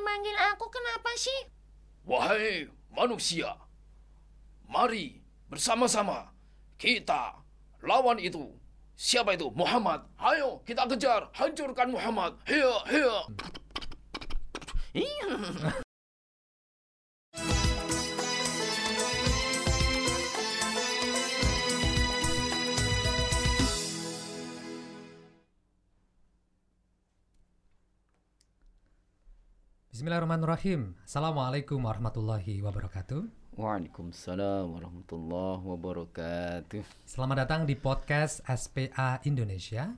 manggil-manggil aku kenapa sih? Wahai manusia, mari bersama-sama kita lawan itu. Siapa itu? Muhammad. Ayo kita kejar, hancurkan Muhammad. Hiya, hiya. Bismillahirrahmanirrahim. Assalamualaikum warahmatullahi wabarakatuh. Waalaikumsalam warahmatullahi wabarakatuh. Selamat datang di podcast SPA Indonesia,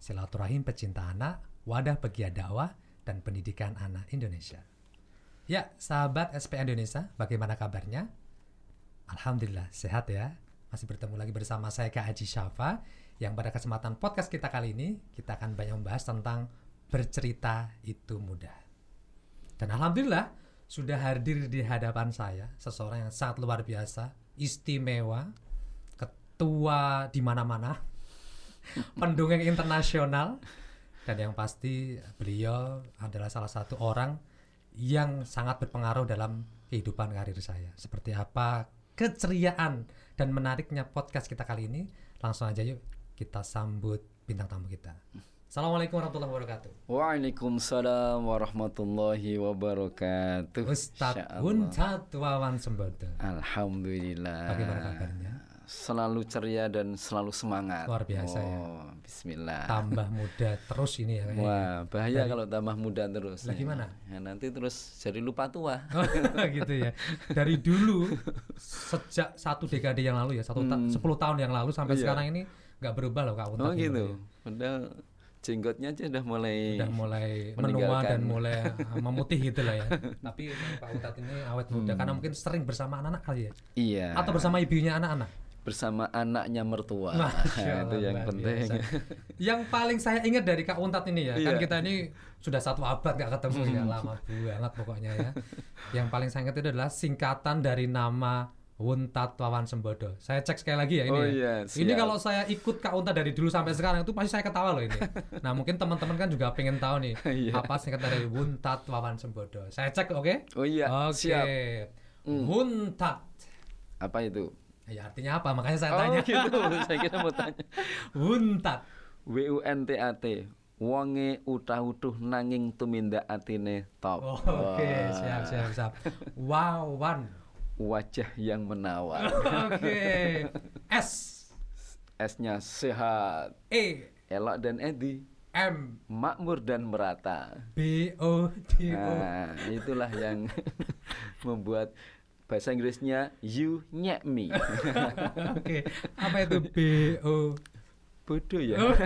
Silaturahim Pecinta Anak, Wadah Pegiat Dakwah dan Pendidikan Anak Indonesia. Ya, sahabat SPA Indonesia, bagaimana kabarnya? Alhamdulillah, sehat ya. Masih bertemu lagi bersama saya Kak Haji Syafa, yang pada kesempatan podcast kita kali ini, kita akan banyak membahas tentang bercerita itu mudah. Dan Alhamdulillah, sudah hadir di hadapan saya seseorang yang sangat luar biasa, istimewa, ketua di mana-mana, pendongeng internasional, dan yang pasti beliau adalah salah satu orang yang sangat berpengaruh dalam kehidupan karir saya. Seperti apa keceriaan dan menariknya podcast kita kali ini? Langsung aja yuk kita sambut bintang tamu kita. Assalamualaikum warahmatullahi wabarakatuh. Waalaikumsalam warahmatullahi wabarakatuh. Ustadz Insya Allah. Uncat Wawan Sembodo. Alhamdulillah. Bagaimana kabarnya? Selalu ceria dan selalu semangat. Luar biasa ya. oh, Bismillah. Tambah muda terus ini ya. kayaknya. Wah, bahaya kalau tambah muda terus. Lah, gimana? Ya, nanti terus jadi lupa tua. gitu ya. Dari dulu sejak satu dekade yang lalu ya, satu ta- 10 tahun yang lalu sampai Hmm. Iya. sekarang ini nggak berubah loh Kak Untat oh gitu. loh Padahal jenggotnya aja udah mulai. Udah mulai menua dan mulai uh, memutih gitu lah ya. Tapi Pak Untat ini awet muda karena mungkin sering bersama anak-anak kali ya. Iya. Atau bersama ibunya anak-anak. bersama anaknya mertua. Masya itu yang penting. biasa. yang paling saya ingat dari Kak Untat ini ya, kan Iya. kita ini sudah satu abad gak ketemu ya, lama banget pokoknya ya. Yang paling saya ingat itu adalah singkatan dari nama Untat Wawan Sembodo. Saya cek sekali lagi ya ini. Oh ya. iya, ini siap. kalau saya ikut Kak Untat dari dulu sampai sekarang itu pasti saya ketawa loh ini. Nah mungkin teman-teman kan juga pengen tahu nih Iya. apa singkatan dari Untat Wawan Sembodo. Saya cek oke? Oh iya, Oke. siap. Untat. Apa itu? Ya artinya apa? Makanya saya oh tanya. gitu. Saya kira mau tanya. Untat. W U N T A T. Wonge utah-utuh nanging tumindak atine top. Oh, Oke, Wah, siap, siap, siap. Wow, one. Wajah yang menawar. Oke. S, S-nya sehat, E, elok dan edi, M, makmur dan merata. B, O, D, O. Nah, itulah yang membuat bahasa Inggrisnya you nyek me. Oke, apa itu B, O? Bodoh ya. Oh.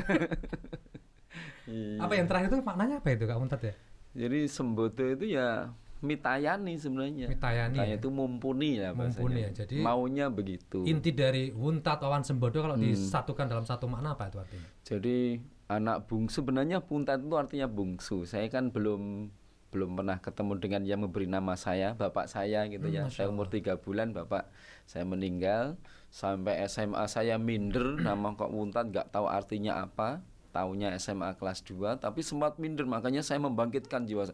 Iya. Apa yang terakhir itu maknanya apa itu Kak Untat ya? Jadi sembodo itu ya mitayani sebenarnya. Mitayani Mitayani ya. itu mumpuni ya bahasanya. Mumpuni ya, jadi maunya begitu. Inti dari Untat Wawan Sembodo kalau disatukan dalam satu makna apa itu artinya? Jadi anak bungsu sebenarnya puntat itu artinya bungsu. Saya kan belum belum pernah ketemu dengan yang memberi nama saya, bapak saya gitu Hmm, ya. Saya umur tiga bulan, bapak saya meninggal. Sampai SMA saya minder, nama kok puntat nggak tahu artinya apa. Taunya SMA kelas 2, tapi sempat minder. Makanya saya membangkitkan jiwa.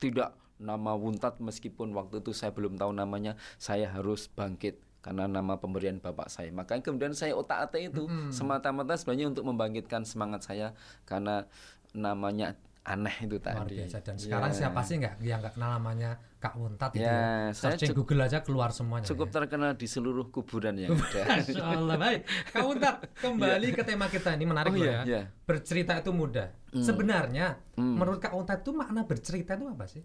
Tidak nama Wuntat meskipun waktu itu saya belum tahu namanya, saya harus bangkit karena nama pemberian bapak saya. Makanya kemudian saya otak atik itu semata-mata sebenarnya untuk membangkitkan semangat saya karena namanya aneh itu Luar tadi. biasa. Dan sekarang Ya. siapa sih nggak yang nggak kenal namanya Kak Untat itu Ya, ya? saya Searching cuk- Google aja keluar semuanya. Cukup ya. terkenal di seluruh kuburan yang ada. Allah baik. Kak Untat kembali ke tema kita ini menarik Oh, iya, ya. iya. Bercerita itu mudah. Sebenarnya menurut Kak Untat itu makna bercerita itu apa sih?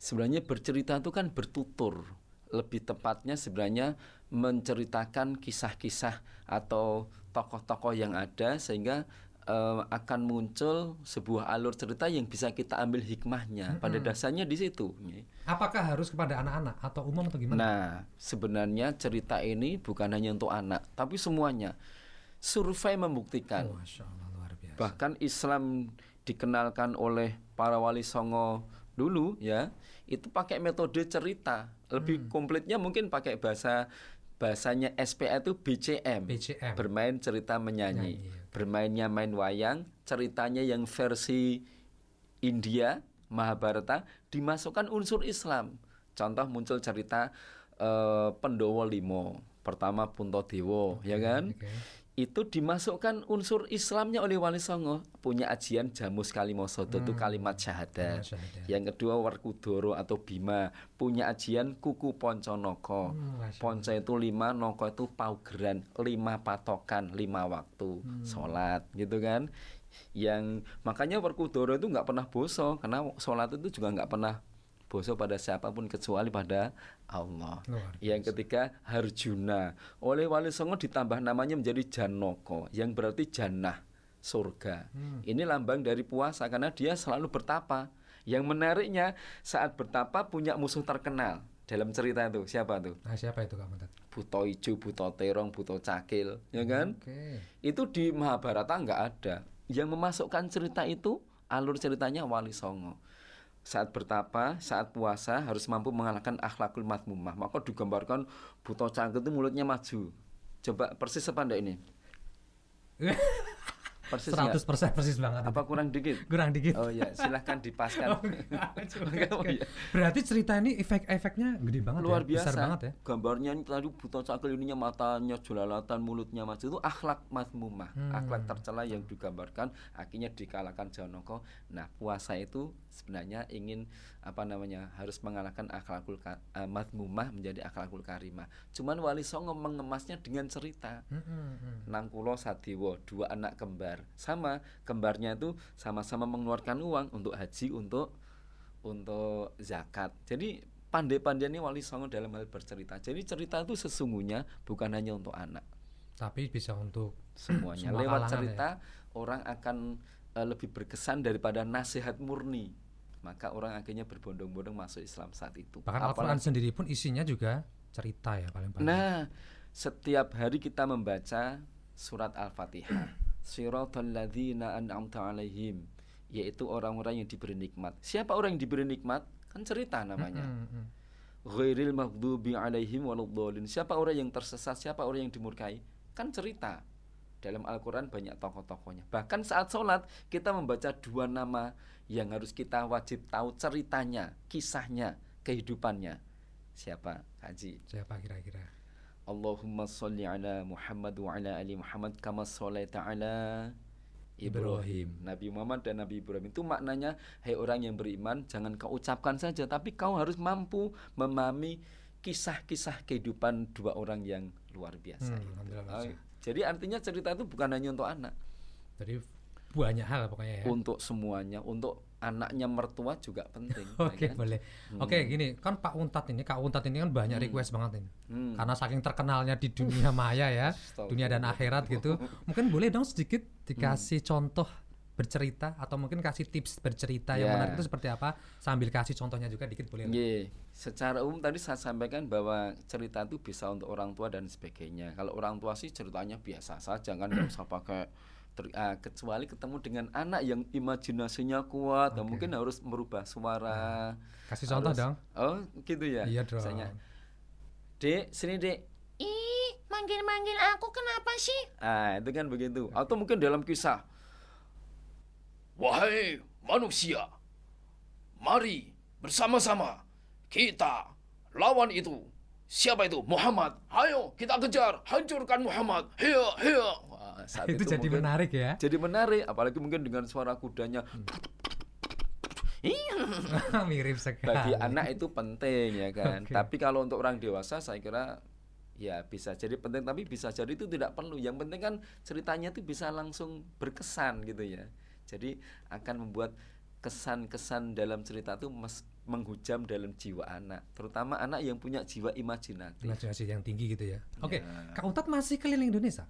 Sebenarnya bercerita itu kan bertutur. Lebih tepatnya sebenarnya menceritakan kisah-kisah atau tokoh-tokoh yang ada sehingga eh, akan muncul sebuah alur cerita yang bisa kita ambil hikmahnya. Pada dasarnya di situ. Apakah harus kepada anak-anak atau umum atau gimana? Nah, sebenarnya cerita ini bukan hanya untuk anak, tapi semuanya. Survei membuktikan Oh, Masya Allah luar biasa. bahkan Islam dikenalkan oleh para wali songo dulu ya itu pakai metode cerita lebih komplitnya mungkin pakai bahasa bahasanya SPA itu BCM, BCM. bermain cerita menyanyi Nyanyi, bermainnya main wayang ceritanya yang versi India Mahabharata dimasukkan unsur Islam. Contoh muncul cerita eh, Pendowo Limo, pertama Puntadewa, ya kan? Oke. Itu dimasukkan unsur Islamnya oleh Wali Songo, punya ajian Jamus Kalimosodo itu kalimat syahadat. Kalimat syahadat. Yang kedua Werkudara atau Bima punya ajian Kuku Ponconoko. Hmm, Ponco itu lima, noko itu paugeran, lima patokan, lima waktu Hmm. sholat, gitu kan? Yang makanya Werkudara itu nggak pernah boso, karena sholat itu juga nggak pernah boso pada siapa pun kecuali pada Allah. Yang ketiga Harjuna. Oleh Wali Songo ditambah namanya menjadi Janoko, yang berarti jannah, surga. Hmm. Ini lambang dari puasa karena dia selalu bertapa. Yang menariknya saat bertapa punya musuh terkenal dalam cerita itu siapa tuh? Nah, siapa itu Kak Muntat? Buto Ijo, Buto Terong, Buto Cakil, ya kan? Oke. Itu di Mahabharata nggak ada. Yang memasukkan cerita itu alur ceritanya Wali Songo. Saat bertapa, saat puasa harus mampu mengalahkan akhlakul madmumah. Maka digambarkan Buto Cakil itu mulutnya maju. Coba persis enggak ini? Persis nggak? 100% persis banget. Apa kurang dikit? Kurang dikit. Oh ya, silahkan dipaskan. Oh, iya. Berarti cerita ini efek-efeknya gede banget luar ya, biasa besar banget ya. gambarnya ini tadi buta cakil ininya matanya jelalatan mulutnya maju itu akhlak mazmumah Hmm. akhlak tercela yang digambarkan akhirnya dikalahkan Janoko nah puasa itu sebenarnya ingin apa namanya harus mengalahkan akhlakul ka- eh, mazmumah menjadi akhlakul karimah. Cuman Wali Songo mengemasnya dengan cerita. Hmm, hmm, hmm. Nangkulo Sadiwo dua anak kembar. Sama kembarnya itu sama-sama mengeluarkan uang untuk haji untuk untuk zakat. Jadi pandai-pandainya Wali Songo dalam hal bercerita. Jadi cerita itu sesungguhnya bukan hanya untuk anak. Tapi bisa untuk semuanya. Semua lewat kalangan ya. cerita orang akan eh, lebih berkesan daripada nasihat murni maka orang akhirnya berbondong-bondong masuk Islam saat itu bahkan Al-Quran sendiri pun isinya juga cerita ya paling banyak. Nah, setiap hari kita membaca surat Al-Fatihah. Siratal ladzina an'amta alaihim, yaitu orang-orang yang diberi nikmat. Siapa orang yang diberi nikmat? Kan cerita namanya. Hmm. Ghairil maghdubi alaihim waladdallin. Siapa orang yang tersesat? Siapa orang yang dimurkai? Kan cerita. Dalam Al-Qur'an banyak tokoh-tokohnya. Bahkan saat sholat kita membaca dua nama yang harus kita wajib tahu ceritanya, kisahnya, kehidupannya. Siapa? Haji. Siapa kira-kira? Allahumma sholli ala Muhammad wa ala ali Muhammad kama sholaita ala Ibrahim. Nabi Muhammad dan Nabi Ibrahim itu maknanya hai orang yang beriman jangan kau ucapkan saja tapi kau harus mampu memahami kisah-kisah kehidupan dua orang yang luar biasa. Hmm, itu. Jadi artinya cerita itu bukan hanya untuk anak, Jadi banyak hal pokoknya ya. untuk semuanya, untuk anaknya mertua juga penting. ya Oke kan? boleh. Oke gini kan Pak Untat ini Kak Untat ini kan banyak request banget ini. Hmm. Karena saking terkenalnya di dunia maya ya, dunia dan akhirat gitu. Mungkin boleh dong sedikit dikasih contoh bercerita atau mungkin kasih tips bercerita yang Ya. menarik itu seperti apa sambil kasih contohnya juga dikit boleh. Nggih, secara umum tadi saya sampaikan bahwa cerita itu bisa untuk orang tua dan sebagainya. Kalau orang tua sih ceritanya biasa saja kan nggak usah pakai ter- ah, kecuali ketemu dengan anak yang imajinasinya kuat, dan mungkin harus merubah suara. Kasih contoh Harus- dong. Oh, gitu ya. Iya dong. Misalnya, Dek, sini Dek. Ih, manggil-manggil aku kenapa sih? Ah, itu kan begitu. Atau mungkin dalam kisah, Wahai manusia, mari bersama-sama kita lawan itu. Siapa itu? Muhammad. Ayo kita kejar, hancurkan Muhammad. Hiya, hiya. wah, saat itu jadi mungkin- menarik ya. Jadi menarik, apalagi mungkin dengan suara kudanya. Mirip sekali. bagi anak itu penting ya kan. Oke. Tapi kalau untuk orang dewasa saya kira ya bisa jadi penting tapi bisa jadi itu tidak perlu. Yang penting kan ceritanya itu bisa langsung berkesan gitu ya. Jadi akan membuat kesan-kesan dalam cerita itu mes- menghujam dalam jiwa anak, terutama anak yang punya jiwa imajinatif. Imajinasi yang tinggi gitu ya. Oke, Ya. Kak Untat masih keliling Indonesia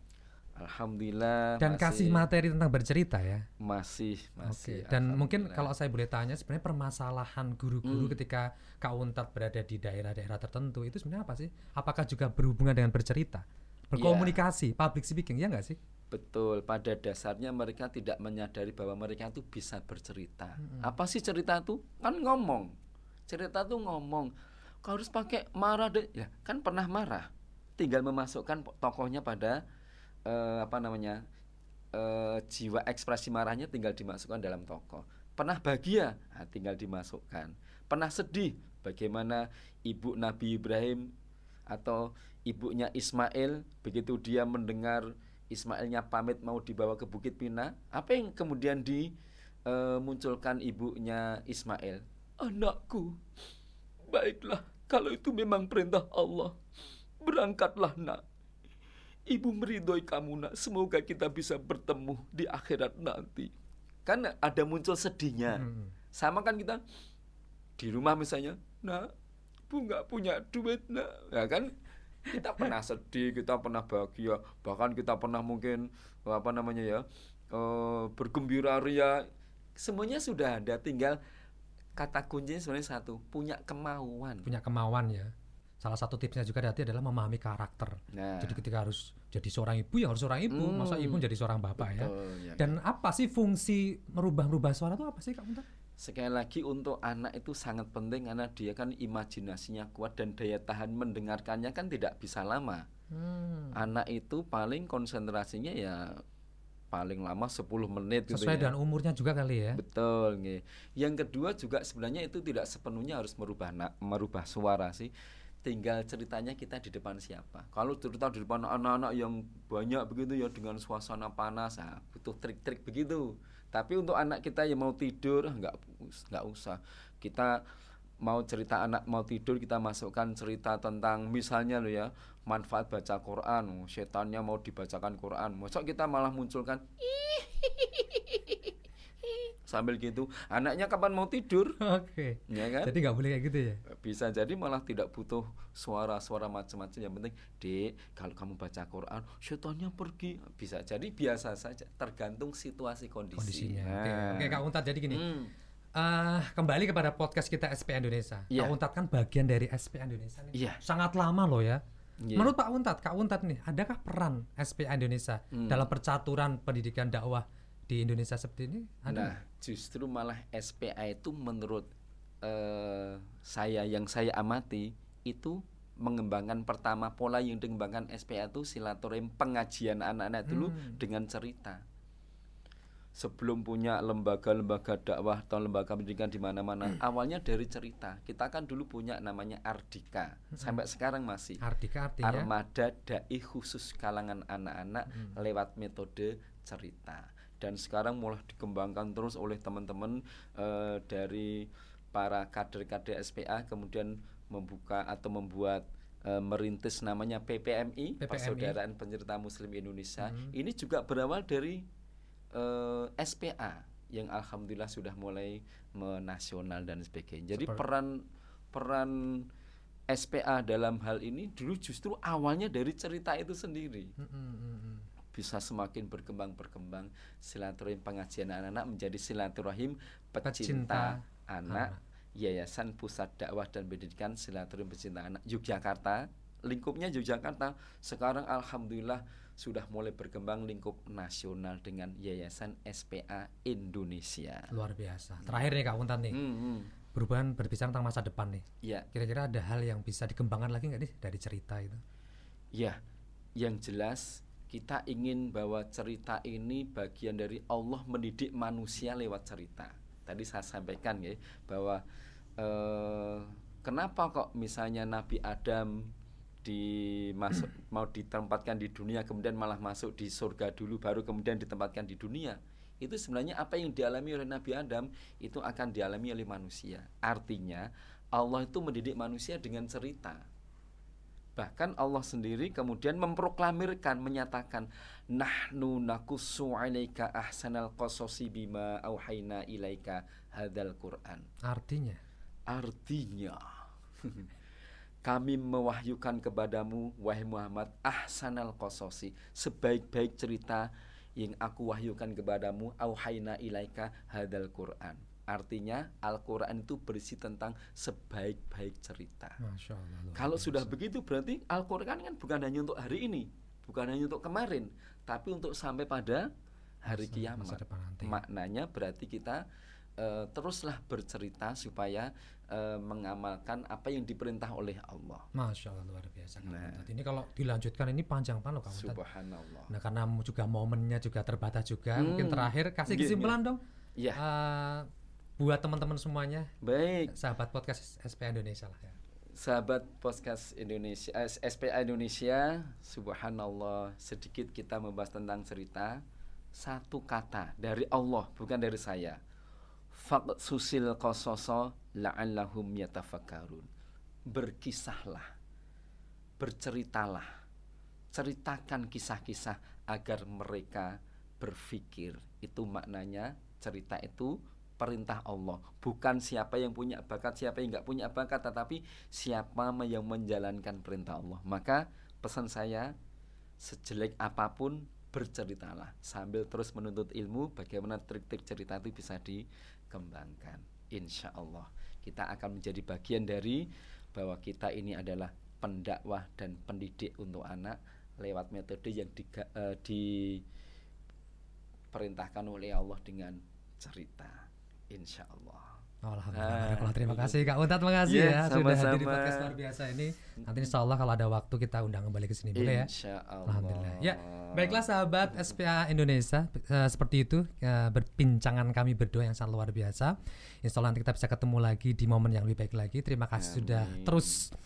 Alhamdulillah dan kasih masih- materi tentang bercerita ya. masih Oke, masih. dan mungkin kalau saya boleh tanya sebenarnya permasalahan guru-guru Hmm. ketika Kak Untat berada di daerah-daerah tertentu itu sebenarnya apa sih? Apakah juga berhubungan dengan bercerita? Iya. Berkomunikasi, public speaking ya nggak sih? Betul, pada dasarnya mereka tidak menyadari bahwa mereka itu bisa bercerita. Apa sih cerita itu? Kan ngomong. Cerita itu ngomong. Kau harus pakai marah deh. Ya, kan pernah marah. Tinggal memasukkan tokohnya pada eh, apa namanya? eh, jiwa ekspresi marahnya tinggal dimasukkan dalam tokoh. Pernah bahagia? Nah, tinggal dimasukkan. Pernah sedih? Bagaimana ibu Nabi Ibrahim atau ibunya Ismail begitu dia mendengar Ismailnya pamit mau dibawa ke Bukit Pina, apa yang kemudian dimunculkan ibunya Ismail? Anakku, baiklah kalau itu memang perintah Allah, berangkatlah nak. Ibu meridhoi kamu nak, semoga kita bisa bertemu di akhirat nanti. Kan ada muncul sedihnya. Hmm. Sama kan kita di rumah misalnya, nak, ibu nggak punya duit nak, ya kan? Kita pernah sedih, kita pernah bahagia, bahkan kita pernah mungkin apa namanya ya eh, bergembira ria. Semuanya sudah ada, tinggal kata kuncinya sebenarnya satu, punya kemauan. punya kemauan ya. Salah satu tipsnya juga berarti adalah memahami karakter. Nah, Jadi ketika harus jadi seorang ibu ya harus seorang ibu, Hmm. masa ibu jadi seorang bapak ya. betul, ya. Dan apa sih fungsi merubah-rubah suara itu apa sih Kak Muntar? Sekali lagi untuk anak itu sangat penting karena dia kan imajinasinya kuat dan daya tahan mendengarkannya kan tidak bisa lama. Hmm. Anak itu paling konsentrasinya ya paling lama 10 menit gitu Sesuai ya. dengan umurnya juga kali ya. Betul, nggih. Yang kedua juga sebenarnya itu tidak sepenuhnya harus merubah na- merubah suara sih. Tinggal ceritanya kita di depan siapa. Kalau cerita di depan anak-anak yang banyak begitu ya dengan suasana panas, ah, butuh trik-trik begitu. Tapi untuk anak kita yang mau tidur ah, nggak nggak usah. Kita mau cerita anak mau tidur kita masukkan cerita tentang misalnya lo ya manfaat baca Quran, setannya mau dibacakan Quran. Masa kita malah munculkan sambil gitu anaknya kapan mau tidur Oke. ya kan Jadi nggak boleh kayak gitu ya. bisa jadi malah tidak butuh suara-suara macam-macam yang penting dek kalau kamu baca Quran setannya pergi bisa jadi biasa saja tergantung situasi kondisi Kondisinya. Oke, Nah. Oke Kak Untat jadi gini. Hmm. eh, kembali kepada podcast kita SP Indonesia. Iya. Kak Untat kan bagian dari SP Indonesia nih. Iya. Sangat lama loh ya. Iya. Menurut Pak Untat, Kak Untat nih, adakah peran SPA Indonesia Hmm. dalam percaturan pendidikan dakwah di Indonesia seperti ini? Ada Nah, justru malah SPA itu menurut eh, saya yang saya amati itu mengembangkan pertama pola yang dikembangkan SPA itu silaturahim pengajian anak-anak dulu Hmm. dengan cerita. Sebelum punya lembaga-lembaga dakwah atau lembaga pendidikan di mana-mana, awalnya dari cerita. Kita kan dulu punya namanya Ardika, sampai sekarang masih. Ardika artinya Armada dai khusus kalangan anak-anak Hmm. lewat metode cerita dan sekarang mulai dikembangkan terus oleh teman-teman eh, dari para kader-kader SPA kemudian membuka atau membuat eh, merintis namanya PPMI, PPMI. Persaudaraan Pencerita Muslim Indonesia. Hmm. Ini juga berawal dari eh, SPA yang alhamdulillah sudah mulai menasional dan sebagainya. Jadi Seper- peran peran SPA dalam hal ini dulu justru awalnya dari cerita itu sendiri Mm, mm, mm, mm. Bisa semakin berkembang berkembang silaturahim pengajian anak-anak menjadi silaturahim Pecinta pecinta anak anak. Yayasan Pusat Dakwah dan Pendidikan Silaturahim Pecinta Anak Yogyakarta lingkupnya Yogyakarta sekarang alhamdulillah sudah mulai berkembang lingkup nasional dengan Yayasan SPA Indonesia. luar biasa. Terakhir nih Kak Untat nih, Hmm, hmm. berhubungan berbicara tentang masa depan nih. Ya, Kira-kira ada hal yang bisa dikembangkan lagi nggak nih dari cerita itu? Ya, yang jelas kita ingin bahwa cerita ini bagian dari Allah mendidik manusia lewat cerita. Tadi saya sampaikan ya bahwa eh, kenapa kok misalnya Nabi Adam dimasuk mau ditempatkan di dunia kemudian malah masuk di surga dulu baru kemudian ditempatkan di dunia? Itu sebenarnya apa yang dialami oleh Nabi Adam itu akan dialami oleh manusia. Artinya Allah itu mendidik manusia dengan cerita Bahkan Allah sendiri kemudian memproklamirkan, menyatakan, Nahnu nakussu alaika ahsanal qasasi bima auhayna ilaika hadal Qur'an. Artinya, Artinya, kami mewahyukan kepadamu, wahai Muhammad, ahsanal qasasi, sebaik-baik cerita yang aku wahyukan kepadamu, auhayna ilaika hadal Qur'an. Artinya Al-Quran itu berisi tentang sebaik-baik cerita. masya Allah. Kalau biasa. sudah begitu berarti Al-Quran kan bukan hanya untuk hari ini, bukan hanya untuk kemarin, tapi untuk sampai pada hari Masa- kiamat. masa depan nanti. Maknanya berarti kita eh, teruslah bercerita supaya eh, mengamalkan apa yang diperintah oleh Allah. Masya Allah luar biasa Nah. Ini kalau dilanjutkan ini panjang banget loh. Subhanallah. Nah karena juga momennya juga terbatas juga. Hmm. Mungkin terakhir kasih Iya, kesimpulan dong. Iya. Eh, buat teman-teman semuanya Baik, sahabat podcast SPA Indonesia lah ya. sahabat podcast Indonesia eh, SPA Indonesia, subhanallah, sedikit kita membahas tentang cerita satu kata dari Allah, bukan dari saya. Faqsusil qasoso la'allahum yatafakkarun. Berkisahlah, berceritalah, ceritakan kisah-kisah agar mereka berpikir. Itu maknanya cerita itu perintah Allah. Bukan siapa yang punya bakat siapa yang nggak punya bakat tetapi siapa yang menjalankan perintah Allah. Maka pesan saya sejelek apa pun berceritalah. Sambil terus menuntut ilmu bagaimana trik-trik cerita itu bisa dikembangkan. Insya Allah kita akan menjadi bagian dari bahwa kita ini adalah pendakwah dan pendidik untuk anak lewat metode yang diga- eh, diperintahkan oleh Allah dengan cerita insya Allah Oh, Alhamdulillah. Ah, terima kasih Kak Untat, makasih Iya, ya sudah hadir di podcast luar biasa ini. Nanti insya Allah kalau ada waktu kita undang kembali ke sini boleh ya. insya Allah Alhamdulillah. Ya, baiklah sahabat SPA Indonesia, eh, seperti itu eh, berbincangan kami berdua yang sangat luar biasa. Insya Allah nanti kita bisa ketemu lagi di momen yang lebih baik lagi. Terima kasih sudah Amin. terus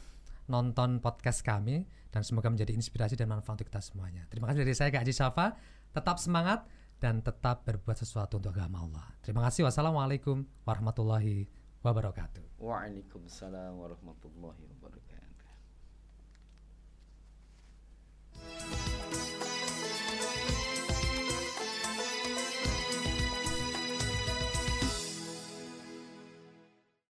nonton podcast kami dan semoga menjadi inspirasi dan manfaat untuk kita semuanya. Terima kasih dari saya Kak Haji Syafa. Tetap semangat dan tetap berbuat sesuatu untuk agama Allah. Terima kasih. Wassalamualaikum warahmatullahi wabarakatuh. Waalaikumsalam warahmatullahi wabarakatuh.